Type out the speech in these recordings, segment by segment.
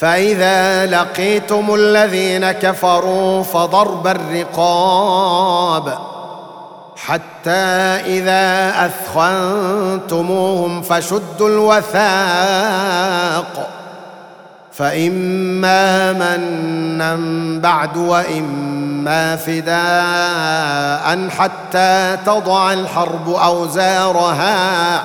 فإذا لقيتم الذين كفروا فضرب الرقاب حتى إذا أثخنتموهم فشدوا الوثاق فإما منا بعد وإما فداء حتى تضع الحرب أوزارها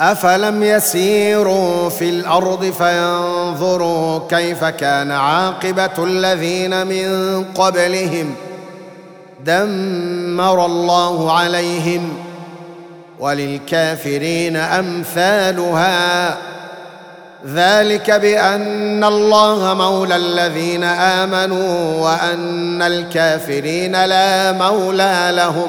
أفلم يسيروا في الأرض فينظروا كيف كان عاقبة الذين من قبلهم دمر الله عليهم وللكافرين أمثالها. ذلك بأن الله مولى الذين آمنوا وأن الكافرين لا مولى لهم.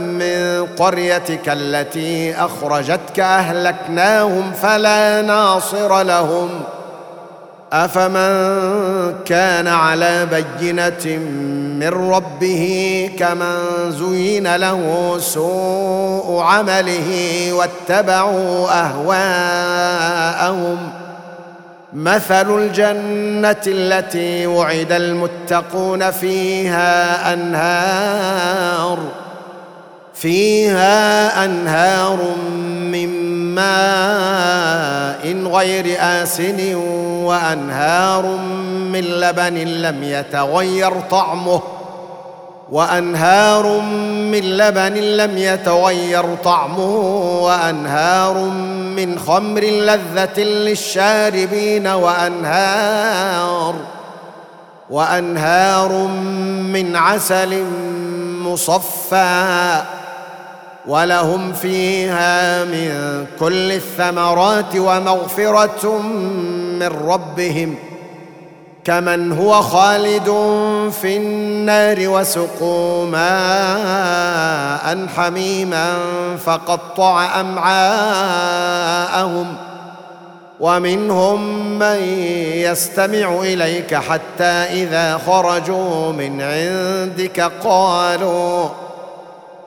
قريتك التي أخرجتك أهلكناهم فلا ناصر لهم. أفمن كان على بينة من ربه كمن زين له سوء عمله واتبعوا أهواءهم ۖ. مثل الجنة التي وعد المتقون فيها أنهار. فيها أنهار من ماء غير آسن وأنهار من لبن لم يتغير طعمه وأنهار من لبن لم يتغير طعمه وأنهار من خمر لذة للشاربين وأنهار وأنهار من عسل مصفى ولهم فيها من كل الثمرات ومغفرة من ربهم كمن هو خالد في النار وسقوا ماء حميما فقطع أمعاءهم ومنهم من يستمع إليك حتى إذا خرجوا من عندك قالوا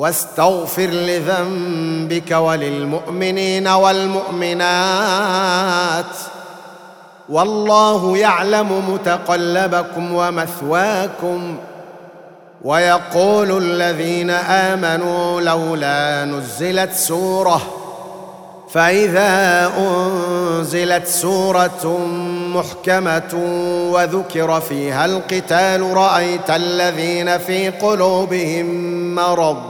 واستغفر لذنبك وللمؤمنين والمؤمنات. والله يعلم متقلبكم ومثواكم. ويقول الذين آمنوا لولا نزلت سورة. فإذا أنزلت سورة محكمة وذكر فيها القتال رأيت الذين في قلوبهم مرض.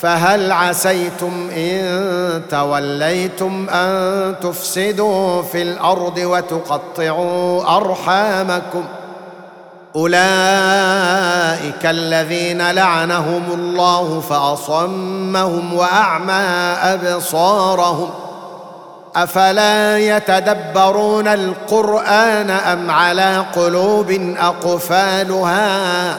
فهل عسيتم إن توليتم أن تفسدوا في الأرض وتقطعوا أرحامكم؟ أولئك الذين لعنهم الله فأصمهم وأعمى أبصارهم. أفلا يتدبرون القرآن أم على قلوب أقفالها؟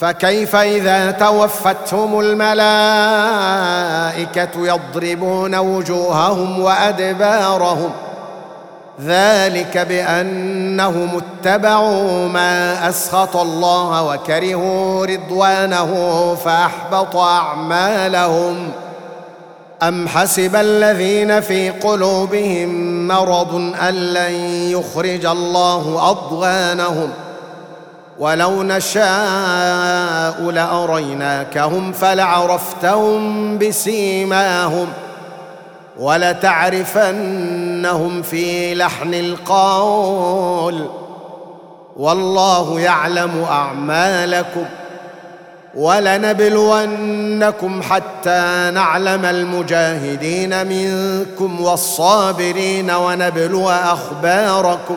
فكيف إذا توفتهم الملائكة يضربون وجوههم وأدبارهم؟ ذلك بأنهم اتبعوا ما أسخط الله وكرهوا رضوانه فأحبط أعمالهم. أم حسب الذين في قلوبهم مرض أن لن يخرج الله أضغانهم؟ ولو نشاء لأريناكهم فلعرفتهم بسيماهم ولتعرفنهم في لحن القول والله يعلم أعمالكم ولنبلونكم حتى نعلم المجاهدين منكم والصابرين ونبلو أخباركم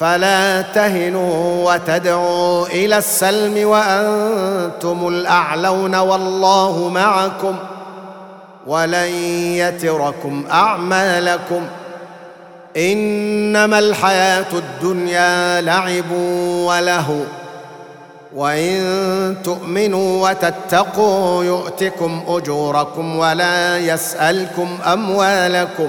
فلا تهنوا وتدعوا إلى السلم وأنتم الأعلون والله معكم ولن يتركم أعمالكم إنما الحياة الدنيا لعب وله وإن تؤمنوا وتتقوا يؤتكم أجوركم ولا يسألكم أموالكم